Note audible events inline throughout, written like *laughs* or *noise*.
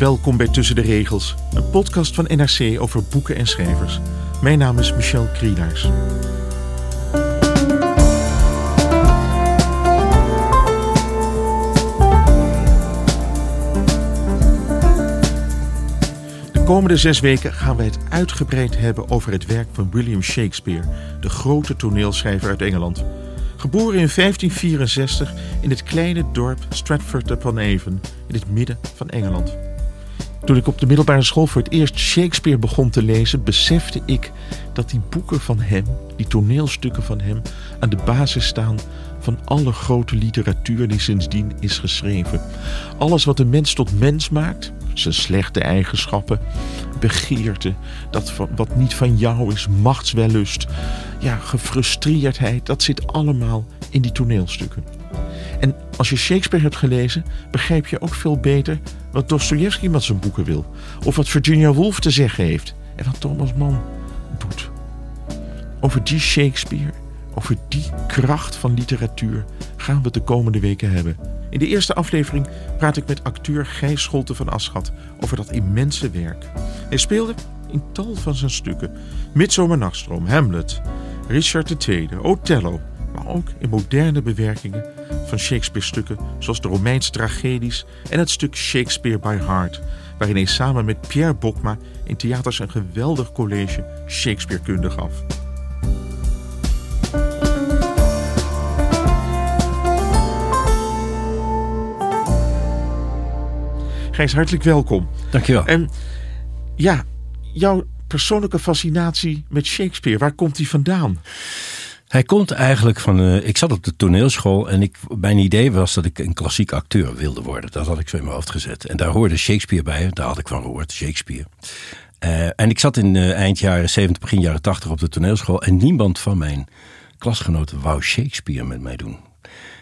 Welkom bij Tussen de Regels, een podcast van NRC over boeken en schrijvers. Mijn naam is Michel Krielaars. De komende zes weken gaan wij het uitgebreid hebben over het werk van William Shakespeare, de grote toneelschrijver uit Engeland. Geboren in 1564 in het kleine dorp Stratford upon Avon in het midden van Engeland. Toen ik op de middelbare school voor het eerst Shakespeare begon te lezen, besefte ik dat die boeken van hem, die toneelstukken van hem, aan de basis staan van alle grote literatuur die sindsdien is geschreven. Alles wat een mens tot mens maakt, zijn slechte eigenschappen, begeerte, dat wat niet van jou is, machtswellust, ja, gefrustreerdheid, dat zit allemaal in die toneelstukken. En als je Shakespeare hebt gelezen, begrijp je ook veel beter wat Dostoevsky met zijn boeken wil. Of wat Virginia Woolf te zeggen heeft. En wat Thomas Mann doet. Over die Shakespeare, over die kracht van literatuur gaan we het de komende weken hebben. In de eerste aflevering praat ik met acteur Gijs Scholte van Aschat over dat immense werk. Hij speelde in tal van zijn stukken. Midsomernachtstroom, Hamlet, Richard II, Othello, maar ook in moderne bewerkingen van Shakespeare-stukken zoals de Romeinse tragedies en het stuk Shakespeare by Heart, waarin hij samen met Pierre Bokma in theaters een geweldig college Shakespeare-kunde gaf. Gijs, hartelijk welkom. Dankjewel. En ja, jouw persoonlijke fascinatie met Shakespeare, waar komt die vandaan? Hij komt eigenlijk van. Uh, ik zat op de toneelschool en ik, mijn idee was dat ik een klassiek acteur wilde worden. Dat had ik zo in mijn hoofd gezet. En daar hoorde Shakespeare bij. Daar had ik van gehoord, Shakespeare. Uh, en ik zat in uh, eind jaren 70, begin jaren 80 op de toneelschool. En niemand van mijn klasgenoten wou Shakespeare met mij doen.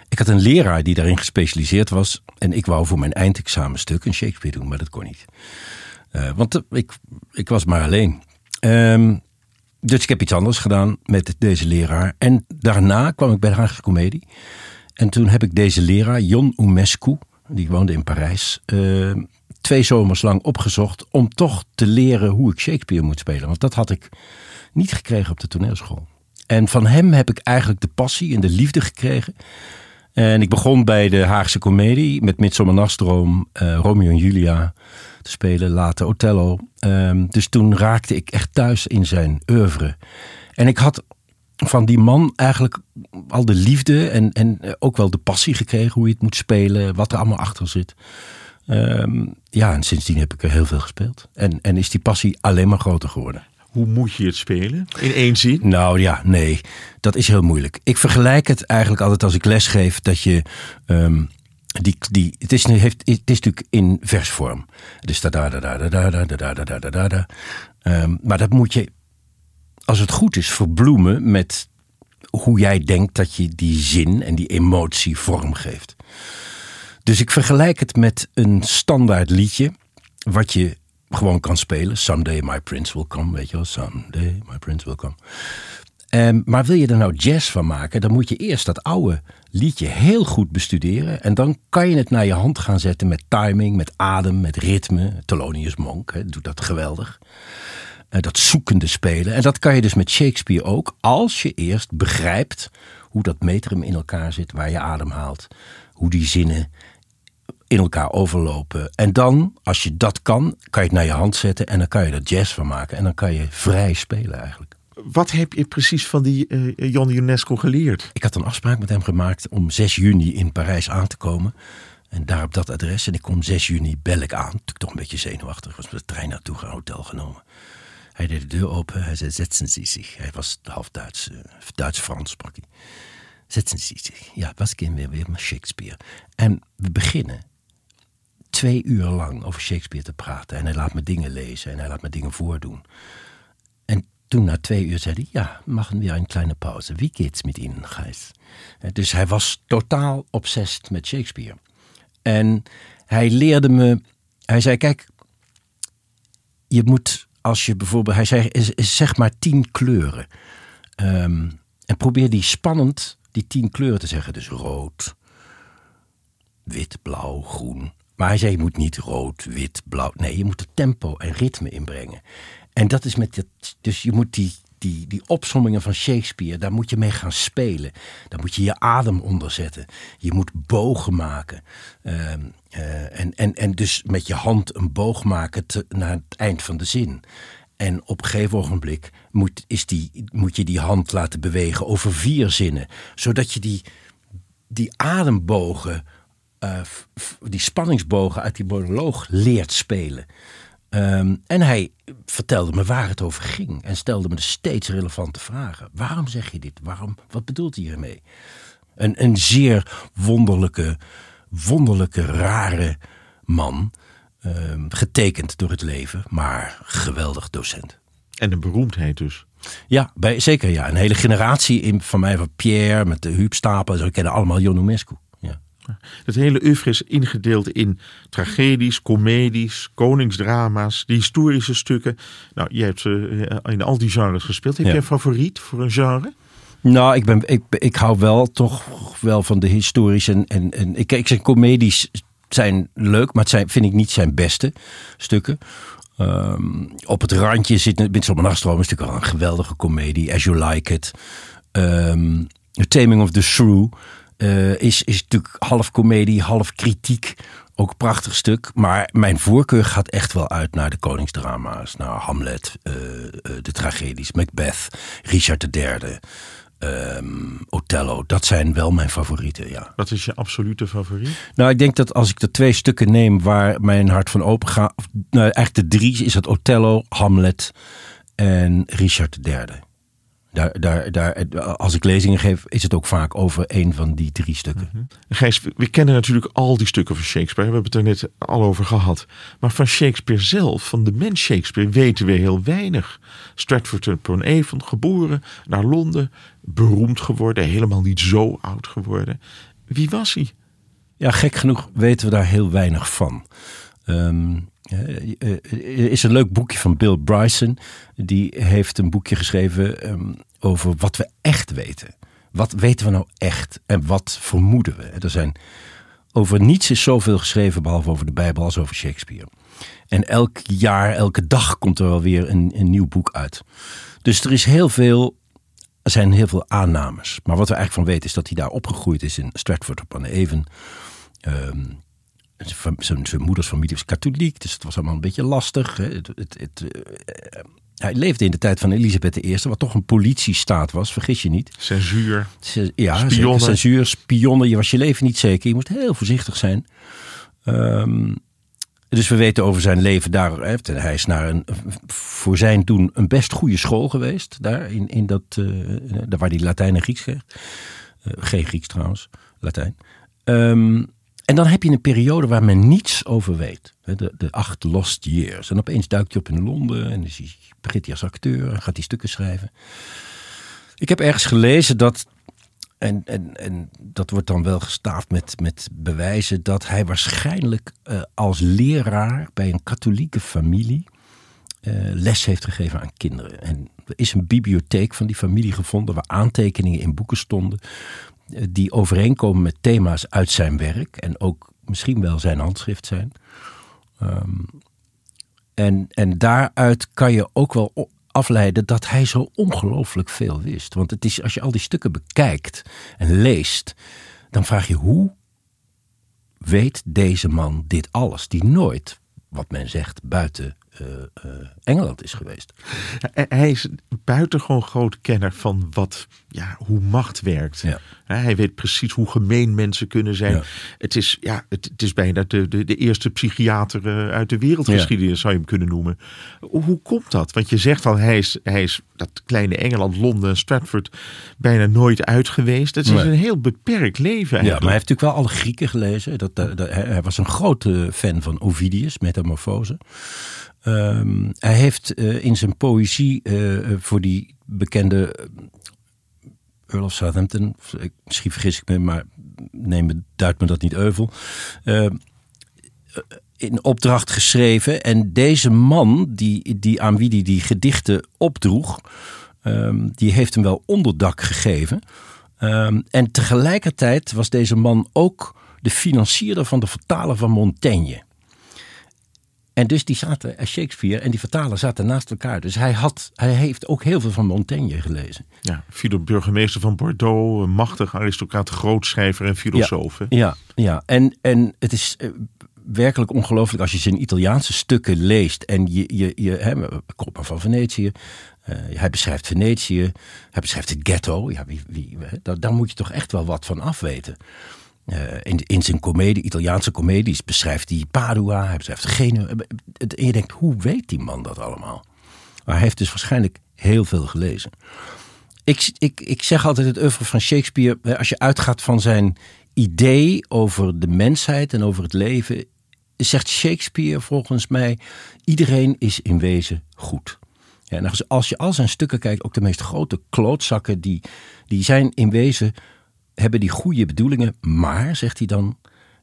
Ik had een leraar die daarin gespecialiseerd was. En ik wou voor mijn eindexamenstuk een Shakespeare doen, maar dat kon niet. want ik, ik was maar alleen. Um, dus ik heb iets anders gedaan met deze leraar. En daarna kwam ik bij de Haagse Comedie. En toen heb ik deze leraar, Jon Umescu, die woonde in Parijs, uh, twee zomers lang opgezocht om toch te leren hoe ik Shakespeare moet spelen. Want dat had ik niet gekregen op de toneelschool. En van hem heb ik eigenlijk de passie en de liefde gekregen. En ik begon bij de Haagse Comedie met Midsomernachtsdroom, uh, Romeo en Julia te spelen, later Othello. Um, dus toen raakte ik echt thuis in zijn oeuvre. En ik had van die man eigenlijk al de liefde en, en ook wel de passie gekregen hoe je het moet spelen, wat er allemaal achter zit. Um, ja, en sindsdien heb ik er heel veel gespeeld. En, en is die passie alleen maar groter geworden. Hoe moet je het spelen? In één zin? Nou ja, nee. Dat is heel moeilijk. Ik vergelijk het eigenlijk altijd als ik lesgeef dat je. Um, die, die, het, is, heeft, het is natuurlijk in versvorm. Dus da da da da da da da da da da da. Um, maar dat moet je, als het goed is, verbloemen met hoe jij denkt dat je die zin en die emotie vorm geeft. Dus ik vergelijk het met een standaard liedje, wat je gewoon kan spelen. Someday my prince will come, weet je wel. Someday my prince will come. Um, maar wil je er nou jazz van maken, dan moet je eerst dat oude liedje heel goed bestuderen. En dan kan je het naar je hand gaan zetten met timing, met adem, met ritme. Thelonious Monk doet dat geweldig. Uh, dat zoekende spelen. En dat kan je dus met Shakespeare ook, als je eerst begrijpt hoe dat metrum in elkaar zit, waar je adem haalt, hoe die zinnen in elkaar overlopen. En dan, als je dat kan, kan je het naar je hand zetten en dan kan je er jazz van maken. En dan kan je vrij spelen eigenlijk. Wat heb je precies van die uh, Jan UNESCO geleerd? Ik had een afspraak met hem gemaakt om 6 juni in Parijs aan te komen. En daar op dat adres. En ik kom 6 juni, bel ik aan. Ik toch een beetje zenuwachtig. was met de trein naartoe gaan, hotel genomen. Hij deed de deur open. Hij zei, zetten zich. Hij was half Duits. Uh, Duits-Frans sprak hij. Zetten zich. Ja, was ik weer, weer met Shakespeare. En we beginnen twee uur lang over Shakespeare te praten. En hij laat me dingen lezen en hij laat me dingen voordoen. En toen na twee uur zei hij, ja, maken we een kleine pauze. Wie geht's met Ihnen, Gijs? Dus hij was totaal obsessed met Shakespeare. En hij leerde me, hij zei, kijk, je moet als je bijvoorbeeld, hij zei, zeg maar tien kleuren. Um, en probeer die spannend, die tien kleuren te zeggen. Dus rood, wit, blauw, groen. Maar hij zei, je moet niet rood, wit, blauw. Nee, je moet er tempo en ritme inbrengen. En dat is met het. Dus je moet die, die, die opsommingen van Shakespeare, daar moet je mee gaan spelen. Daar moet je je adem onder zetten. Je moet bogen maken. Uh, uh, en, en, en dus met je hand een boog maken naar het eind van de zin. En op een gegeven ogenblik moet, is die, moet je die hand laten bewegen over vier zinnen. Zodat je die, die adembogen uh, die spanningsbogen uit die monoloog leert spelen. Um, en hij vertelde me waar het over ging en stelde me de steeds relevante vragen. Waarom zeg je dit? Waarom, wat bedoelt hij hiermee? Een, een zeer wonderlijke, wonderlijke, rare man. Um, getekend door het leven, maar geweldig docent. En een beroemdheid dus. Ja, bij, zeker ja. Een hele generatie in, van mij, van Pierre, met de Huub Stapel. Zo kennen allemaal Ionescu. Het hele oeuvre is ingedeeld in tragedies, comedies, koningsdrama's, die historische stukken. Nou, jij hebt uh, in al die genres gespeeld. Heb ja. jij een favoriet voor een genre? Nou, ik, ben, ik, ik hou wel toch wel van de historische. En, en, en ik, ik zeg comedies zijn leuk, maar het zijn, vind ik niet zijn beste stukken. Um, op het randje zit Midsummer Nachtstroom is natuurlijk wel een geweldige komedie. As You Like It. Um, The Taming of the Shrew. Uh, is, is natuurlijk half komedie, half kritiek. Ook een prachtig stuk. Maar mijn voorkeur gaat echt wel uit naar de koningsdrama's. Naar Hamlet, uh, uh, de tragedies, Macbeth, Richard III, um, Othello. Dat zijn wel mijn favorieten, ja. Wat is je absolute favoriet? Nou, ik denk dat als ik de twee stukken neem waar mijn hart van open gaat... Nou, eigenlijk de drie is het Othello, Hamlet en Richard III. Daar, daar, daar, als ik lezingen geef, is het ook vaak over een van die drie stukken. Mm Gijs, we kennen natuurlijk al die stukken van Shakespeare. We hebben het er net al over gehad. Maar van Shakespeare zelf, van de mens Shakespeare, weten we heel weinig. Stratford upon Avon, geboren naar Londen, beroemd geworden, helemaal niet zo oud geworden. Wie was hij? Ja, gek genoeg weten we daar heel weinig van. Um, er is een leuk boekje van Bill Bryson. Die heeft een boekje geschreven um, over wat we echt weten. Wat weten we nou echt en wat vermoeden we? Er zijn over niets is zoveel geschreven behalve over de Bijbel als over Shakespeare. En elk jaar, elke dag komt er wel weer een, een nieuw boek uit. Dus er is heel veel er zijn heel veel aannames. Maar wat we eigenlijk van weten is dat hij daar opgegroeid is in Stratford upon Avon. Um, zijn, zijn moeders familie was katholiek, dus het was allemaal een beetje lastig. Het, het, het, uh, hij leefde in de tijd van Elisabeth I, wat toch een politiestaat was, vergis je niet. Censuur. Ja, spionnen. censuur, spionnen. Je was je leven niet zeker. Je moest heel voorzichtig zijn. Um, dus we weten over zijn leven daar. Hij is naar een, voor zijn doen een best goede school geweest. Daar in, in dat, uh, daar waar hij Latijn en Grieks kreeg. Uh, geen Grieks trouwens, Latijn. Um, en dan heb je een periode waar men niets over weet. De, de acht lost years. En opeens duikt hij op in Londen en is hij, begint hij als acteur en gaat hij stukken schrijven. Ik heb ergens gelezen dat, en, en, en dat wordt dan wel gestaafd met, met bewijzen, dat hij waarschijnlijk uh, als leraar bij een katholieke familie uh, les heeft gegeven aan kinderen. En er is een bibliotheek van die familie gevonden waar aantekeningen in boeken stonden die overeenkomen met thema's uit zijn werk en ook misschien wel zijn handschrift zijn. Um, en, en daaruit kan je ook wel afleiden dat hij zo ongelooflijk veel wist. Want het is, als je al die stukken bekijkt en leest, dan vraag je hoe weet deze man dit alles, die nooit, wat men zegt, buiten Engeland is geweest. Hij is buitengewoon groot kenner van wat, ja, hoe macht werkt. Ja. Hij weet precies hoe gemeen mensen kunnen zijn. Het, is, ja, het, het, is bijna de, de, de eerste psychiater eh, uit de wereldgeschiedenis, zou je hem kunnen noemen. Hoe komt dat? Want je zegt al, hij is, hij is dat kleine Engeland, Londen, Stratford bijna nooit uit geweest. Het is een heel beperkt leven. Eigenlijk. Ja, maar hij heeft natuurlijk wel alle Grieken gelezen. Dat, dat, hij was een grote fan van Ovidius, Metamorfose. Um, hij heeft uh, in zijn poëzie uh, voor die bekende Earl of Southampton, misschien vergis ik me, maar neem me, duidt me dat niet euvel. Uh, in opdracht geschreven. En deze man, die, die aan wie die, die gedichten opdroeg, um, die heeft hem wel onderdak gegeven. Um, en tegelijkertijd was deze man ook de financierder van de vertaler van Montaigne. En dus die zaten, eh, Shakespeare en die vertaler zaten naast elkaar. Dus hij, had, hij heeft ook heel veel van Montaigne gelezen. Ja, Philip burgemeester van Bordeaux, een machtig aristocraat, grootschrijver en filosoof. Ja, ja, ja, En, en het is uh, werkelijk ongelooflijk als je zijn Italiaanse stukken leest. En je, je, je hè, van Venetië, uh, hij beschrijft Venetië, hij beschrijft het ghetto. Ja, wie, wie, daar, moet je toch echt wel wat van afweten. Uh, in, in zijn comedie, Italiaanse comedies, beschrijft hij Padua, hij beschrijft Genua. En je denkt, hoe weet die man dat allemaal? Maar hij heeft dus waarschijnlijk heel veel gelezen. Ik, ik, ik zeg altijd het oeuvre van Shakespeare, als je uitgaat van zijn idee over de mensheid en over het leven, zegt Shakespeare volgens mij, iedereen is in wezen goed. Ja, en als je al zijn stukken kijkt, ook de meest grote klootzakken, die, die zijn in wezen hebben die goede bedoelingen, maar, zegt hij dan,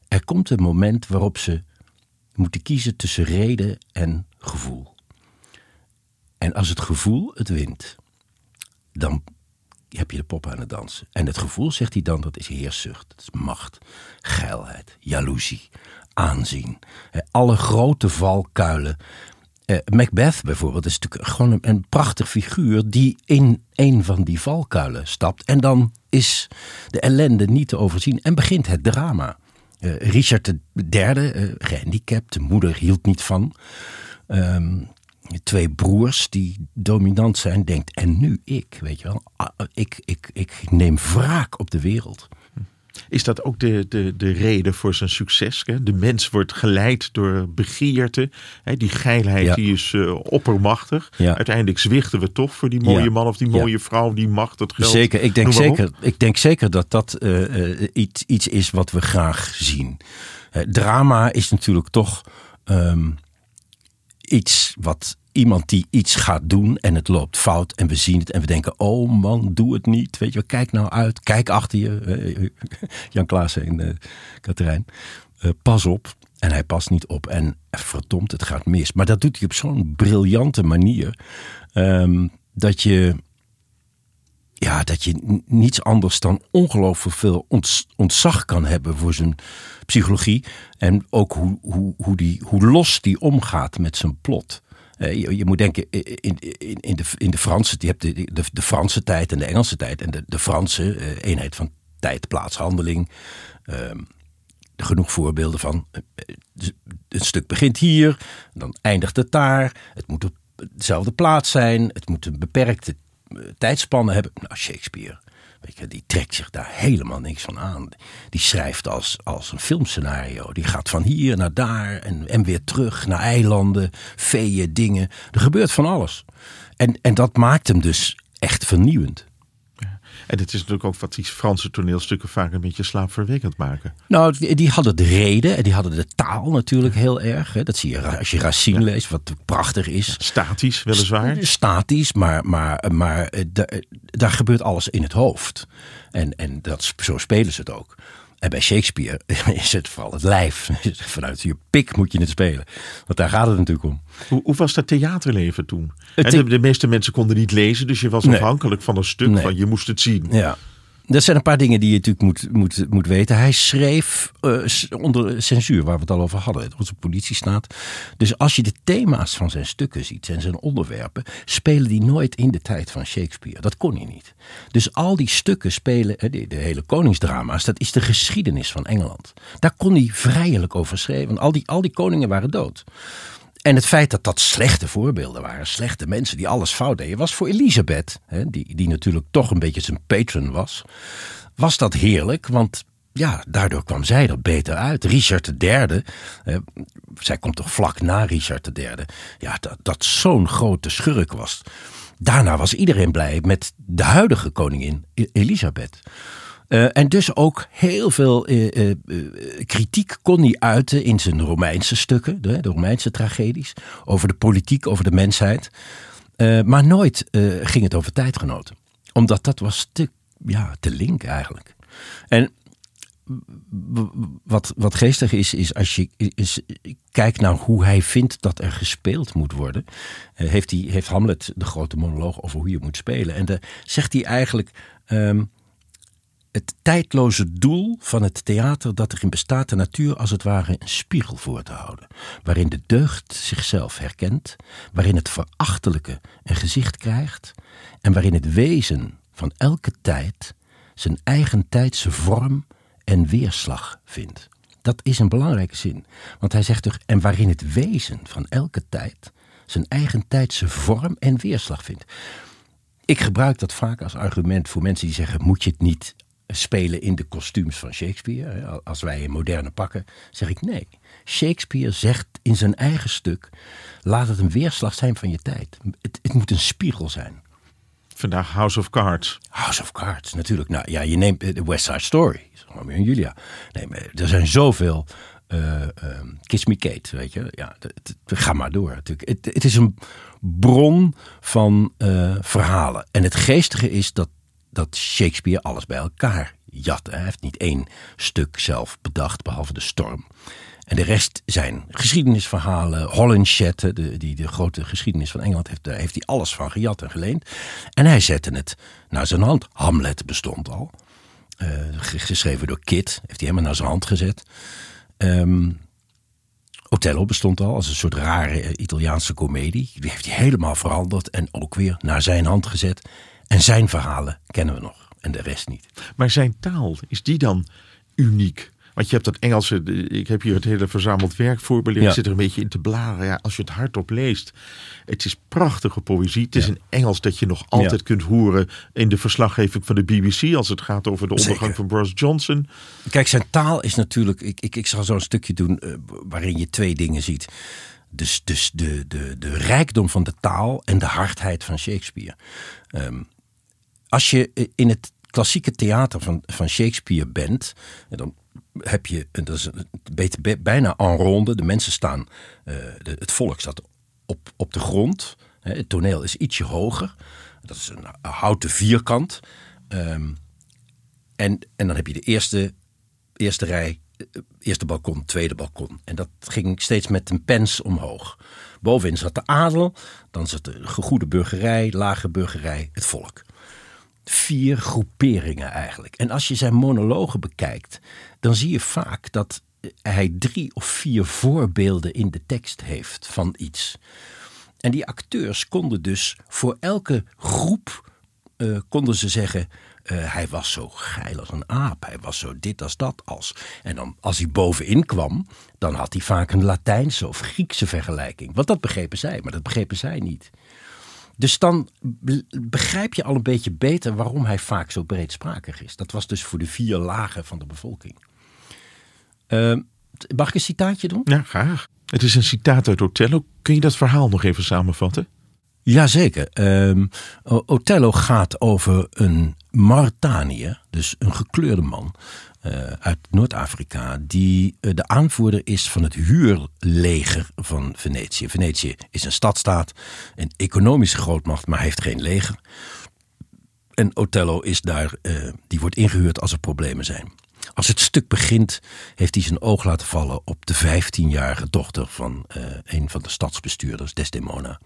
er komt een moment waarop ze moeten kiezen tussen reden en gevoel. En als het gevoel het wint, dan heb je de pop aan het dansen. En het gevoel, zegt hij dan, dat is heerszucht, dat is macht, geilheid, jaloezie, aanzien. Alle grote valkuilen uh, Macbeth bijvoorbeeld is natuurlijk gewoon een, prachtig figuur die in een van die valkuilen stapt. En dan is de ellende niet te overzien en begint het drama. Uh, Richard III, uh, gehandicapt, de moeder hield niet van. Um, twee broers die dominant zijn, denkt en nu ik, weet je wel. Ah, ik, ik, ik neem wraak op de wereld. Is dat ook de, de, de reden voor zijn succes? Hè? De mens wordt geleid door begeerte. Hè? Die geilheid die is uh, oppermachtig. Uiteindelijk zwichten we toch voor die mooie man of die mooie vrouw, die macht, dat geld. Zeker, ik denk, zeker, ik denk zeker dat dat uh, uh, iets, iets is wat we graag zien. drama is natuurlijk toch um, iets wat iemand die iets gaat doen en het loopt fout en we zien het en we denken, oh man, doe het niet. Weet je, kijk nou uit, kijk achter je. Jan Klaassen en uh, pas op. En hij past niet op. En verdomd, het gaat mis. Maar dat doet hij op zo'n briljante manier. Um, dat je ja, dat je niets anders dan ongelooflijk veel ontzag kan hebben voor zijn psychologie. En ook hoe, hoe, hoe, die, hoe los die omgaat met zijn plot. Uh, je, je, moet denken, in, in, in, de, in de Franse, je hebt de, de, de Franse tijd en de Engelse tijd. En de, de Franse uh, eenheid van tijd, plaats, handeling. Uh, genoeg voorbeelden van. Uh, een stuk begint hier, dan eindigt het daar. Het moet op dezelfde plaats zijn. Het moet een beperkte tijdspannen hebben. Nou, Shakespeare die trekt zich daar helemaal niks van aan. Die schrijft als, als een filmscenario. Die gaat van hier naar daar en, en weer terug naar eilanden, veeën, dingen. Er gebeurt van alles. En, en dat maakt hem dus echt vernieuwend. En het is natuurlijk ook wat die Franse toneelstukken vaak een beetje slaapverwekkend maken. Nou, die, hadden de reden en die hadden de taal natuurlijk heel erg. Hè. Dat zie je als je Racine leest, wat prachtig is. Statisch weliswaar. Statisch, maar, maar, maar eh, daar gebeurt alles in het hoofd. En, en dat, zo spelen ze het ook. En bij Shakespeare *laughs* is het vooral het lijf. Vanuit je pik moet je het spelen. Want daar gaat het natuurlijk om. Hoe, hoe was dat theaterleven toen? de, de, meeste mensen konden niet lezen, dus je was afhankelijk van een stuk van je moest het zien. Ja. Dat zijn een paar dingen die je natuurlijk moet, moet, moet weten. Hij schreef uh, onder censuur, waar we het al over hadden. Onze politie staat. Dus als je de thema's van zijn stukken ziet en zijn onderwerpen, spelen die nooit in de tijd van Shakespeare. Dat kon hij niet. Dus al die stukken spelen, de, de hele koningsdrama's, dat is de geschiedenis van Engeland. Daar kon hij vrijelijk over schrijven, al die, al die koningen waren dood. En het feit dat dat slechte voorbeelden waren, slechte mensen die alles fout deden, was voor Elisabeth, hè, die, die natuurlijk toch een beetje zijn patron was, was dat heerlijk, want ja, daardoor kwam zij er beter uit. Richard III, eh, zij komt toch vlak na Richard III, ja, dat, dat zo'n grote schurk was. Daarna was iedereen blij met de huidige koningin Elisabeth. Uh, en dus ook heel veel uh, uh, kritiek kon hij uiten in zijn Romeinse stukken, de, Romeinse tragedies, over de politiek, over de mensheid. maar nooit ging het over tijdgenoten. Omdat dat was te, ja, te link eigenlijk. En wat, wat geestig is, is als je kijkt naar hoe hij vindt dat er gespeeld moet worden. heeft, hij, heeft Hamlet de grote monoloog over hoe je moet spelen. En daar zegt hij eigenlijk. Um, het tijdloze doel van het theater dat erin bestaat de natuur als het ware een spiegel voor te houden, waarin de deugd zichzelf herkent, waarin het verachtelijke een gezicht krijgt en waarin het wezen van elke tijd zijn eigen tijdse vorm en weerslag vindt. Dat is een belangrijke zin, want hij zegt toch, en waarin het wezen van elke tijd zijn eigen tijdse vorm en weerslag vindt. Ik gebruik dat vaak als argument voor mensen die zeggen: moet je het niet spelen in de kostuums van Shakespeare. Als wij in moderne pakken, zeg ik nee. Shakespeare zegt in zijn eigen stuk: laat het een weerslag zijn van je tijd. Het, het moet een spiegel zijn. Vandaag House of Cards. House of Cards, natuurlijk. Nou ja, je neemt de West Side Story. Romeo en Julia. Nee, maar er zijn zoveel. Uh, uh, Kiss Me Kate, weet je. Ja, ga maar door. Natuurlijk. Het, het is een bron van uh, verhalen. En het geestige is dat dat Shakespeare alles bij elkaar jat. Hij heeft niet één stuk zelf bedacht, behalve de storm. En de rest zijn geschiedenisverhalen. Holinshed, die de grote geschiedenis van Engeland heeft, daar heeft hij alles van gejat en geleend. En hij zette het naar zijn hand. Hamlet bestond al. Uh, geschreven door Kit, heeft hij helemaal naar zijn hand gezet. Um, Othello bestond al als een soort rare Italiaanse komedie. Die heeft hij helemaal veranderd en ook weer naar zijn hand gezet. En zijn verhalen kennen we nog en de rest niet. Maar zijn taal, is die dan uniek? Want je hebt dat Engelse, ik heb hier het hele verzameld werk voorbeeld. Ja. Ik zit er een beetje in te bladeren. Ja, als je het hardop leest, het is prachtige poëzie. Het is een Engels dat je nog altijd kunt horen in de verslaggeving van de BBC als het gaat over de ondergang van Boris Johnson. Kijk, zijn taal is natuurlijk. Ik, ik, ik zal zo'n stukje doen uh, waarin je twee dingen ziet. Dus, dus de, de, de rijkdom van de taal en de hardheid van Shakespeare. Um, als je in het klassieke theater van, van Shakespeare bent, dan heb je, dat is een, bijna en ronde, de mensen staan, uh, de, het volk staat op, op de grond. Het toneel is ietsje hoger. Dat is een, houten vierkant. Um, en, en dan heb je de eerste, eerste rij, eh, eerste balkon, tweede balkon. En dat ging steeds met een pens omhoog. Bovenin zat de adel, dan zat de gegoede burgerij, lage burgerij, het volk vier groeperingen eigenlijk. En als je zijn monologen bekijkt, dan zie je vaak dat hij drie of vier voorbeelden in de tekst heeft van iets. En die acteurs konden dus voor elke groep uh, konden ze zeggen. Uh, hij was zo geil als een aap. Hij was zo dit als dat als. En dan, als hij bovenin kwam, dan had hij vaak een Latijnse of Griekse vergelijking. Want dat begrepen zij, maar dat begrepen zij niet. Dus dan begrijp je al een beetje beter waarom hij vaak zo breedsprakig is. Dat was dus voor de vier lagen van de bevolking. Uh, mag ik een citaatje doen? Ja, graag. Het is een citaat uit Othello. Kun je dat verhaal nog even samenvatten? Jazeker. Um, Othello gaat over een Mauritaniër, dus een gekleurde man, uh, uit Noord-Afrika, die uh, de aanvoerder is van het huurleger van Venetië. Venetië is een stadstaat, een economische grootmacht, maar heeft geen leger. En Othello is daar, uh, die wordt ingehuurd als er problemen zijn. Als het stuk begint, heeft hij zijn oog laten vallen op de 15-jarige dochter van een van de stadsbestuurders, Desdemona.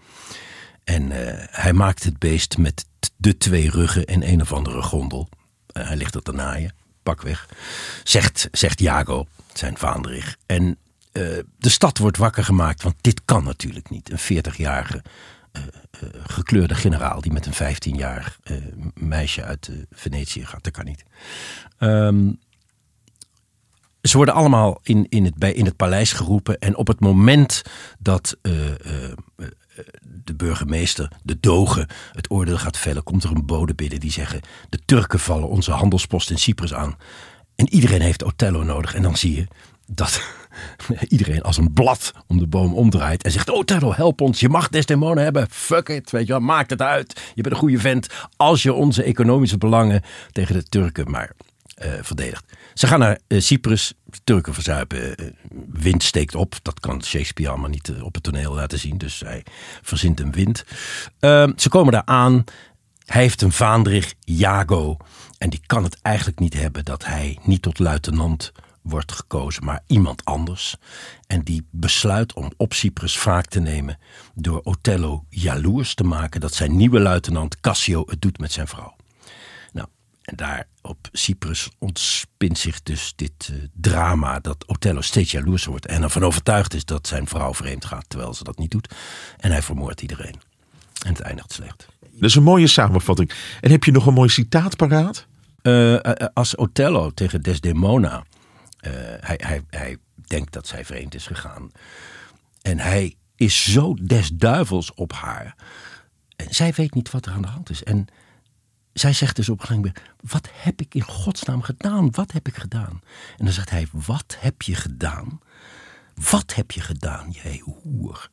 En hij maakt het beest met de twee ruggen en een of andere gondel Eh, hij ligt er te naaien, pak weg. Zegt, zegt Jago, zijn vaandrig. En eh, de stad wordt wakker gemaakt, want dit kan natuurlijk niet. Een 40-jarige uh, gekleurde generaal die met een 15-jarig meisje uit Venetië gaat, dat kan niet. Um, ze worden allemaal in, in, het, bij, in het paleis geroepen. En op het moment dat de burgemeester, de dogen, het oordeel gaat vellen, komt er een bode binnen die zeggen: De Turken vallen onze handelspost in Cyprus aan. En iedereen heeft Othello nodig. En dan zie je dat *laughs* iedereen als een blad om de boom omdraait en zegt: Othello, help ons, je mag Desdemona hebben. Fuck it, weet je wel, maakt het uit. Je bent een goede vent als je onze economische belangen tegen de Turken maar uh, verdedigt. Ze gaan naar uh, Cyprus. Turken verzuipen. Uh, wind steekt op. Dat kan Shakespeare allemaal niet op het toneel laten zien. Dus hij verzint een wind. Ehm, ze komen daar aan. Hij heeft een vaandrig, Jago. En die kan het eigenlijk niet hebben dat hij niet tot luitenant wordt gekozen, maar iemand anders. En die besluit om op Cyprus wraak te nemen door Othello jaloers te maken dat zijn nieuwe luitenant Cassio het doet met zijn vrouw. En daar op Cyprus ontspint zich dus dit uh, drama dat Othello steeds jaloers wordt en ervan overtuigd is dat zijn vrouw vreemd gaat terwijl ze dat niet doet. En hij vermoordt iedereen. En het eindigt slecht. Dat is een mooie samenvatting. En heb je nog een mooi citaat paraat? Uh, als Othello tegen Desdemona, hij, hij, hij denkt dat zij vreemd is gegaan. En hij is zo des duivels op haar. En zij weet niet wat er aan de hand is. En zij zegt dus op een Wat heb ik in godsnaam gedaan? Wat heb ik gedaan? En dan zegt hij: Wat heb je gedaan? Wat heb je gedaan, jij hoer?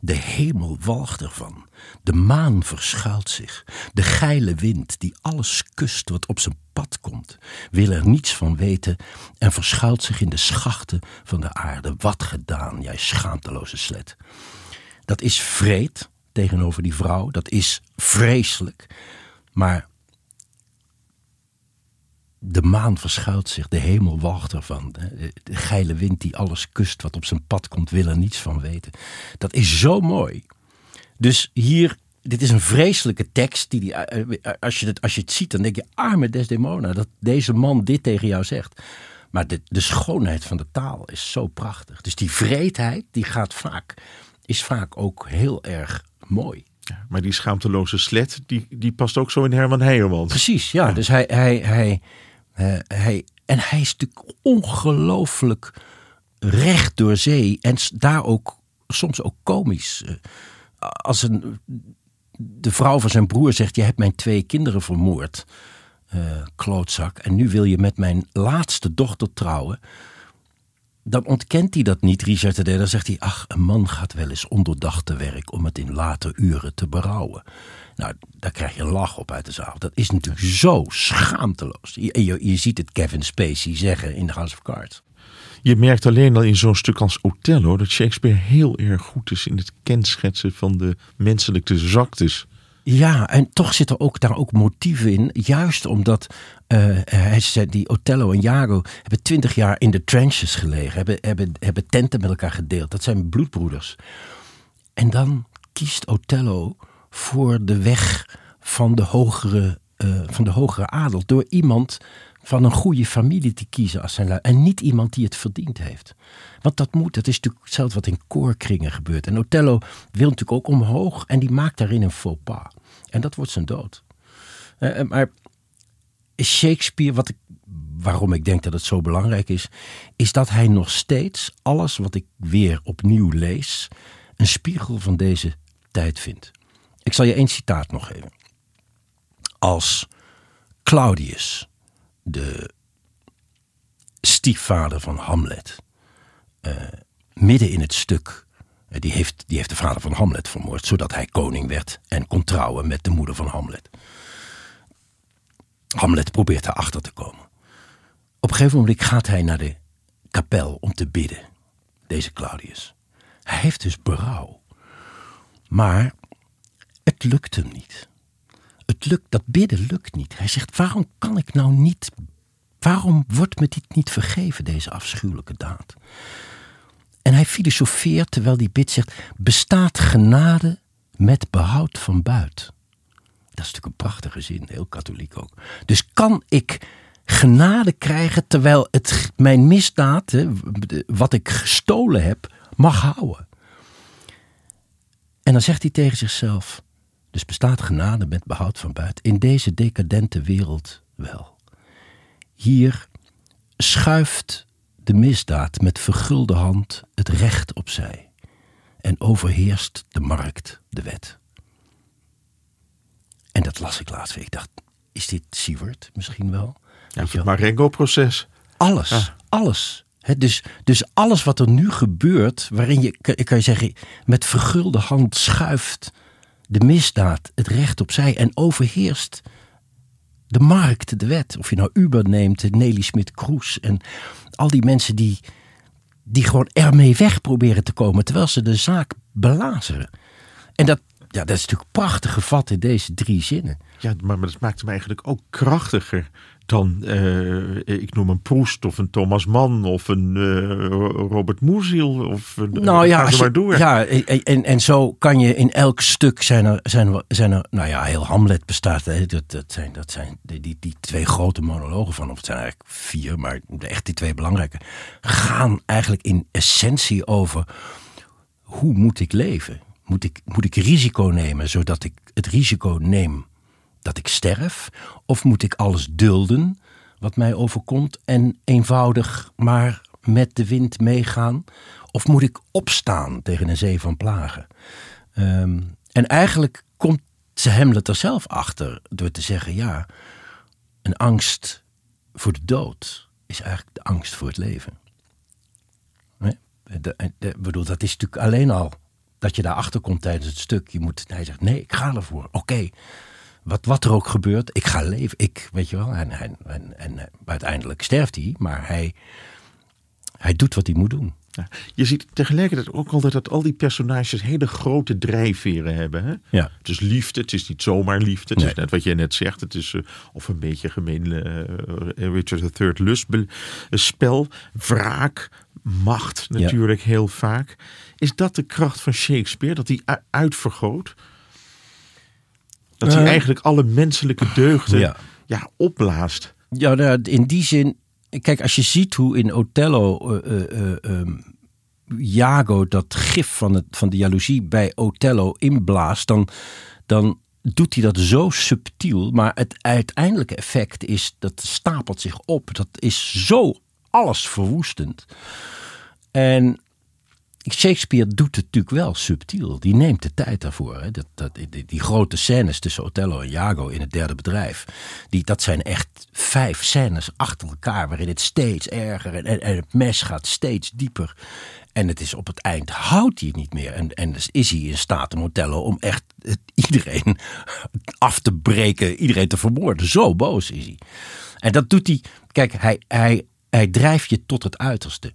De hemel walgt ervan. De maan verschuilt zich. De geile wind die alles kust wat op zijn pad komt, wil er niets van weten en verschuilt zich in de schachten van de aarde. Wat gedaan, jij schaamteloze slet. Dat is vreed tegenover die vrouw. Dat is vreselijk. Maar de maan verschuilt zich, de hemel wacht ervan. De geile wind die alles kust wat op zijn pad komt, wil er niets van weten. Dat is zo mooi. Dus hier, dit is een vreselijke tekst. Die, eh, eh, als, je het, als je het ziet, dan denk je, arme Desdemona, dat deze man dit tegen jou zegt. Maar de, de schoonheid van de taal is zo prachtig. Dus die vreedheid, die gaat vaak, is vaak ook heel erg mooi. Ja, maar die schaamteloze slet, die, die past ook zo in Herman Heijermans. Precies, ja. Dus hij, hij, hij, uh, hij, en hij is natuurlijk ongelooflijk recht door zee. En daar ook soms ook komisch. Uh, als een, de vrouw van zijn broer zegt: Je hebt mijn twee kinderen vermoord. Uh, klootzak. En nu wil je met mijn laatste dochter trouwen. Dan ontkent hij dat niet, Richard de Dan zegt hij: Ach, een man gaat wel eens onderdacht te werk om het in later uren te berouwen. Nou, daar krijg je een lach op uit de zaal. Dat is natuurlijk zo schaamteloos. Je, je, je ziet het Kevin Spacey zeggen in The House of Cards. Je merkt alleen al in zo'n stuk als Othello dat Shakespeare heel erg goed is in het kenschetsen van de menselijke zwaktes. Ja, en toch zitten ook daar ook motieven in. Juist omdat uh, hij zei, die Othello en Jago hebben twintig jaar in de trenches gelegen. Hebben, hebben, hebben tenten met elkaar gedeeld. Dat zijn bloedbroeders. En dan kiest Othello voor de weg van de hogere, uh, van de hogere adel. Door iemand van een goede familie te kiezen als zijn En niet iemand die het verdiend heeft. Want dat moet, dat is natuurlijk hetzelfde wat in koorkringen gebeurt. En Othello wil natuurlijk ook omhoog en die maakt daarin een faux pas. En dat wordt zijn dood. Uh, maar Shakespeare, wat ik, waarom ik denk dat het zo belangrijk is, is dat hij nog steeds alles wat ik weer opnieuw lees, een spiegel van deze tijd vindt. Ik zal je één citaat nog geven. Als Claudius, de stiefvader van Hamlet, uh, midden in het stuk, uh, die, heeft, die heeft de vader van Hamlet vermoord, zodat hij koning werd en kon trouwen met de moeder van Hamlet. Hamlet probeert daarachter te komen. Op een gegeven moment gaat hij naar de kapel om te bidden, deze Claudius. Hij heeft dus berouw. Maar het lukt hem niet. Het lukt, dat bidden lukt niet. Hij zegt: waarom kan ik nou niet. Waarom wordt me dit niet vergeven, deze afschuwelijke daad? En hij filosofeert terwijl hij bidt zegt: bestaat genade met behoud van buit? Dat is natuurlijk een prachtige zin, heel katholiek ook. Dus kan ik genade krijgen terwijl het mijn misdaad, wat ik gestolen heb, mag houden? En dan zegt hij tegen zichzelf: Dus bestaat genade met behoud van buiten in deze decadente wereld wel. Hier schuift de misdaad met vergulde hand het recht opzij en overheerst de markt de wet. En dat las ik laatst weer. Ik dacht, is dit Siewert misschien wel? Ja, het Marengo-proces. Alles, alles. dus, dus alles wat er nu gebeurt, waarin je, kan je zeggen, met vergulde hand schuift de misdaad het recht opzij en overheerst de markt, de wet. Of je nou Uber neemt, Nelly Smit-Kroes en al die mensen die, die gewoon ermee weg proberen te komen terwijl ze de zaak belazeren. En dat, ja, dat is natuurlijk prachtig gevat in deze drie zinnen. Ja, maar, maar dat maakt hem eigenlijk ook krachtiger dan, uh, ik noem een Proest of een Thomas Mann of een uh, Robert Moeziel of een, nou ja, als je, ja en, en zo kan je in elk stuk zijn er, zijn er, zijn er nou ja, heel Hamlet bestaat, hè, dat, dat zijn, dat zijn die, die, die twee grote monologen van, of het zijn eigenlijk vier, maar echt die twee belangrijke, gaan eigenlijk in essentie over hoe moet ik leven? Moet ik, moet ik risico nemen zodat ik het risico neem dat ik sterf? Of moet ik alles dulden wat mij overkomt en eenvoudig maar met de wind meegaan? Of moet ik opstaan tegen een zee van plagen? Ehm, en eigenlijk komt ze Hamlet er zelf achter door te zeggen: ja, een angst voor de dood is eigenlijk de angst voor het leven. De, bedoel, dat is natuurlijk alleen al dat je daarachter komt tijdens het stuk. Je moet, hij zegt: nee, ik ga ervoor. Oké, wat, wat er ook gebeurt, ik ga leven. Ik, weet je wel, en, en, en, en uiteindelijk sterft hij, maar hij, hij doet wat hij moet doen. Ja, je ziet tegelijkertijd ook altijd dat al die personages hele grote drijfveren hebben. Hè? Ja. Het is liefde, het is niet zomaar liefde. Het is net wat jij net zegt. Het is uh, of een beetje gemeen uh, Richard III lustspel. Wraak, macht natuurlijk heel vaak. Is dat de kracht van Shakespeare? Dat hij uitvergroot? Dat hij eigenlijk alle menselijke deugden ja. ja opblaast. Ja, nou, in die zin. Kijk, als je ziet hoe in Othello uh, uh, Jago dat gif van, het, van de jaloezie bij Othello inblaast, dan, dan doet hij dat zo subtiel. Maar het uiteindelijke effect is dat stapelt zich op. Dat is zo alles verwoestend. En Shakespeare doet het natuurlijk wel subtiel. Die neemt de tijd daarvoor. Hè. Dat, dat, die, grote scènes tussen Othello en Iago in het derde bedrijf. Die, dat zijn echt vijf scènes achter elkaar. Waarin het steeds erger en, en, het mes gaat steeds dieper. En het is op het eind houdt hij het niet meer. En, en dus is hij in staat om Othello om echt *laughs* iedereen af te breken. Iedereen te vermoorden. Zo boos is hij. En dat doet hij. Kijk, hij, hij, hij drijft je tot het uiterste.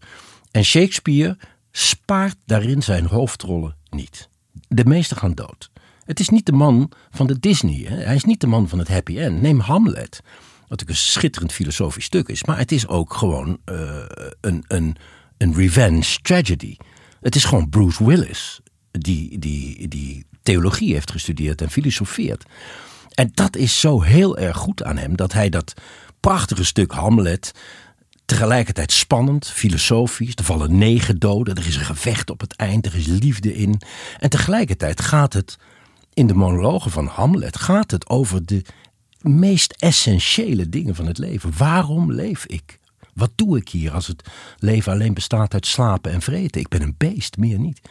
En Shakespeare spaart daarin zijn hoofdrollen niet. De meeste gaan dood. Het is niet de man van de Disney. Hè? Hij is niet de man van het happy end. Neem Hamlet. Wat een schitterend filosofisch stuk is. Maar het is ook gewoon uh, een, een, een revenge tragedy. Het is gewoon Bruce Willis. Die, die, die theologie heeft gestudeerd en filosofeert. En dat is zo heel erg goed aan hem. Dat hij dat prachtige stuk Hamlet tegelijkertijd spannend, filosofisch. Er vallen negen doden, er is een gevecht op het eind, er is liefde in. En tegelijkertijd gaat het, in de monologen van Hamlet, gaat het over de meest essentiële dingen van het leven. Waarom leef ik? Wat doe ik hier als het leven alleen bestaat uit slapen en vreten? Ik ben een beest, meer niet.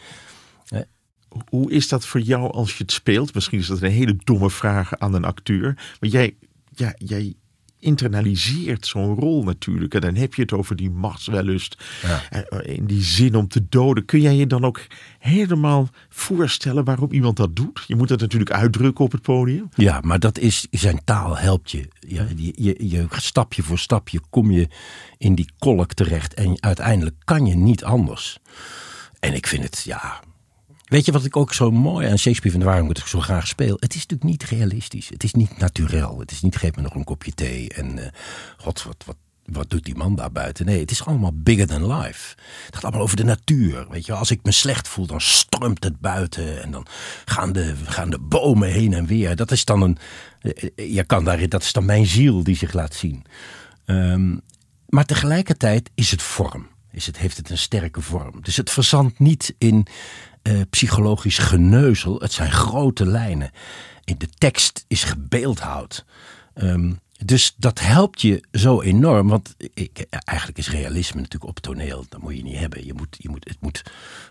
Hoe is dat voor jou als je het speelt? Misschien is dat een hele domme vraag aan een acteur. Maar jij, ja, jij internaliseert zo'n rol natuurlijk. En dan heb je het over die machtswellust. Ja. Eh, in die zin om te doden. Kun jij je dan ook helemaal voorstellen waarom iemand dat doet? Je moet dat natuurlijk uitdrukken op het podium. Ja, maar dat is, zijn taal helpt je. Ja, je, je, je stapje voor stapje kom je in die kolk terecht. En uiteindelijk kan je niet anders. En ik vind het, ja, Weet je wat ik ook zo mooi aan Shakespeare vind, waarom ik zo graag speel? Het is natuurlijk niet realistisch. Het is niet natuurlijk. Het is niet geef me nog een kopje thee en uh, god, wat, wat, wat doet die man daar buiten? Nee, het is allemaal bigger than life. Het gaat allemaal over de natuur. Weet je, als ik me slecht voel, dan stormt het buiten. En dan gaan de, gaan de bomen heen en weer. Dat is dan een. Je kan daar, dat is dan mijn ziel die zich laat zien. Um, maar tegelijkertijd is het vorm. Is het, heeft het een sterke vorm. Dus het verzandt niet in uh, psychologisch geneuzel. Het zijn grote lijnen. In de tekst is gebeeldhouwd. Um, dus dat helpt je zo enorm. Want ik, eigenlijk is realisme natuurlijk op toneel. Dat moet je niet hebben. Je moet, je moet, het, moet,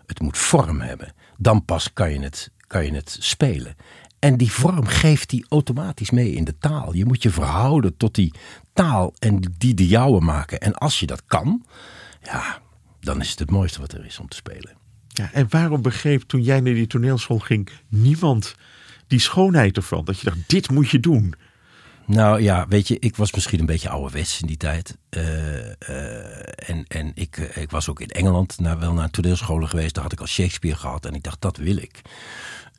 het moet vorm hebben. Dan pas kan je het, kan je het spelen. En die vorm geeft die automatisch mee in de taal. Je moet je verhouden tot die taal en die de jouwe maken. En als je dat kan, ja, dan is het het mooiste wat er is om te spelen. Ja, en waarom begreep toen jij naar die toneelschool ging niemand die schoonheid ervan? Dat je dacht, dit moet je doen. Nou ja, weet je, ik was misschien een beetje ouderwets in die tijd. Uh, uh, en en ik, ik was ook in Engeland naar, wel naar toneelscholen geweest. Daar had ik al Shakespeare gehad. En ik dacht, dat wil ik.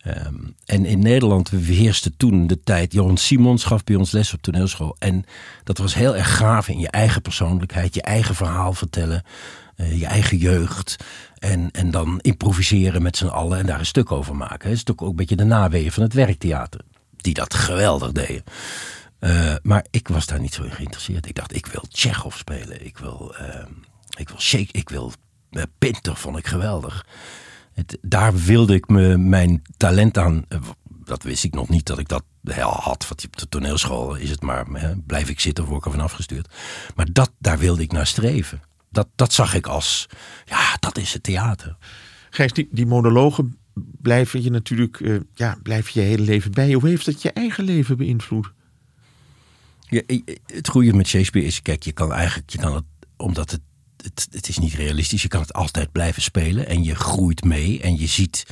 Um, en in Nederland heerste toen de tijd. Johan Simons gaf bij ons les op toneelschool. En dat was heel erg gaaf in je eigen persoonlijkheid, je eigen verhaal vertellen, uh, je eigen jeugd. En, en dan improviseren met z'n allen en daar een stuk over maken. Het is ook een beetje de naweeën van het werktheater. Die dat geweldig deden. Uh, maar ik was daar niet zo in geïnteresseerd. Ik dacht, ik wil Tsjechov spelen. Ik wil, uh, ik wil Shake, ik wil Pinter, vond ik geweldig. Het, daar wilde ik me mijn talent aan. Dat wist ik nog niet dat ik dat had. Want op de toneelschool is het maar, hè, blijf ik zitten, word ik er van afgestuurd. Maar dat, daar wilde ik naar streven. Dat, dat zag ik als, ja, dat is het theater. Gijs, die, die monologen blijven je natuurlijk, ja, blijf je hele leven bij. Hoe heeft dat je eigen leven beïnvloed? Ja, het goede met Shakespeare is, kijk, je kan eigenlijk, je kan het, omdat het, het, het is niet realistisch, je kan het altijd blijven spelen en je groeit mee en je ziet,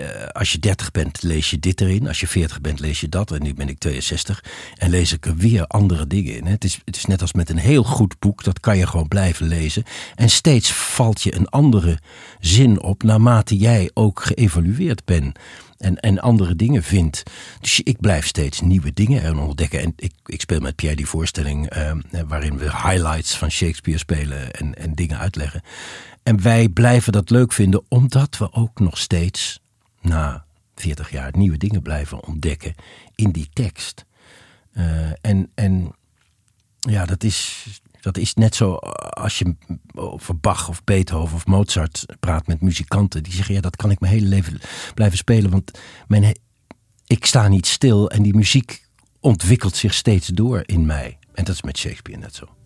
uh, als je 30 bent, lees je dit erin. Als je 40 bent, lees je dat. En nu ben ik 62 en lees ik er weer andere dingen in. Het is, het is net als met een heel goed boek, dat kan je gewoon blijven lezen. En steeds valt je een andere zin op naarmate jij ook geëvolueerd bent en, en andere dingen vindt. Dus ik blijf steeds nieuwe dingen ontdekken. En ik, ik speel met Pierre die voorstelling uh, waarin we highlights van Shakespeare spelen en, en dingen uitleggen. En wij blijven dat leuk vinden omdat we ook nog steeds na 40 jaar nieuwe dingen blijven ontdekken in die tekst. Uh, en, en ja, dat is, dat is net zo als je over Bach of Beethoven of Mozart praat met muzikanten. Die zeggen, ja, dat kan ik mijn hele leven blijven spelen. Want mijn, ik sta niet stil en die muziek ontwikkelt zich steeds door in mij. En dat is met Shakespeare net zo.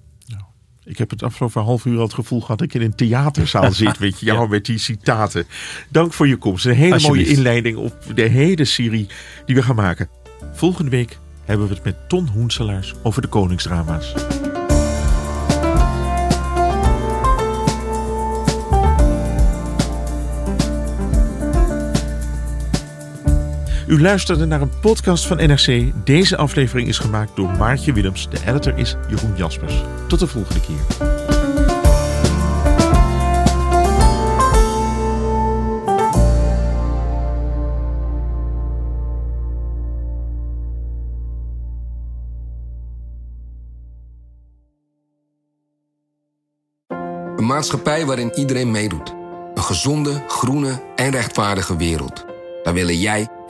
Ik heb het afgelopen half uur al het gevoel gehad dat ik in een theaterzaal *laughs* zit. Weet je, jou met die citaten. Dank voor je komst. Een hele mooie inleiding op de hele serie die we gaan maken. Volgende week hebben we het met Ton Hoenselaars over de koningsdrama's. U luisterde naar een podcast van NRC. Deze aflevering is gemaakt door Maartje Willems. De editor is Jeroen Jaspers. Tot de volgende keer. Een maatschappij waarin iedereen meedoet. Een gezonde, groene en rechtvaardige wereld. Daar willen jij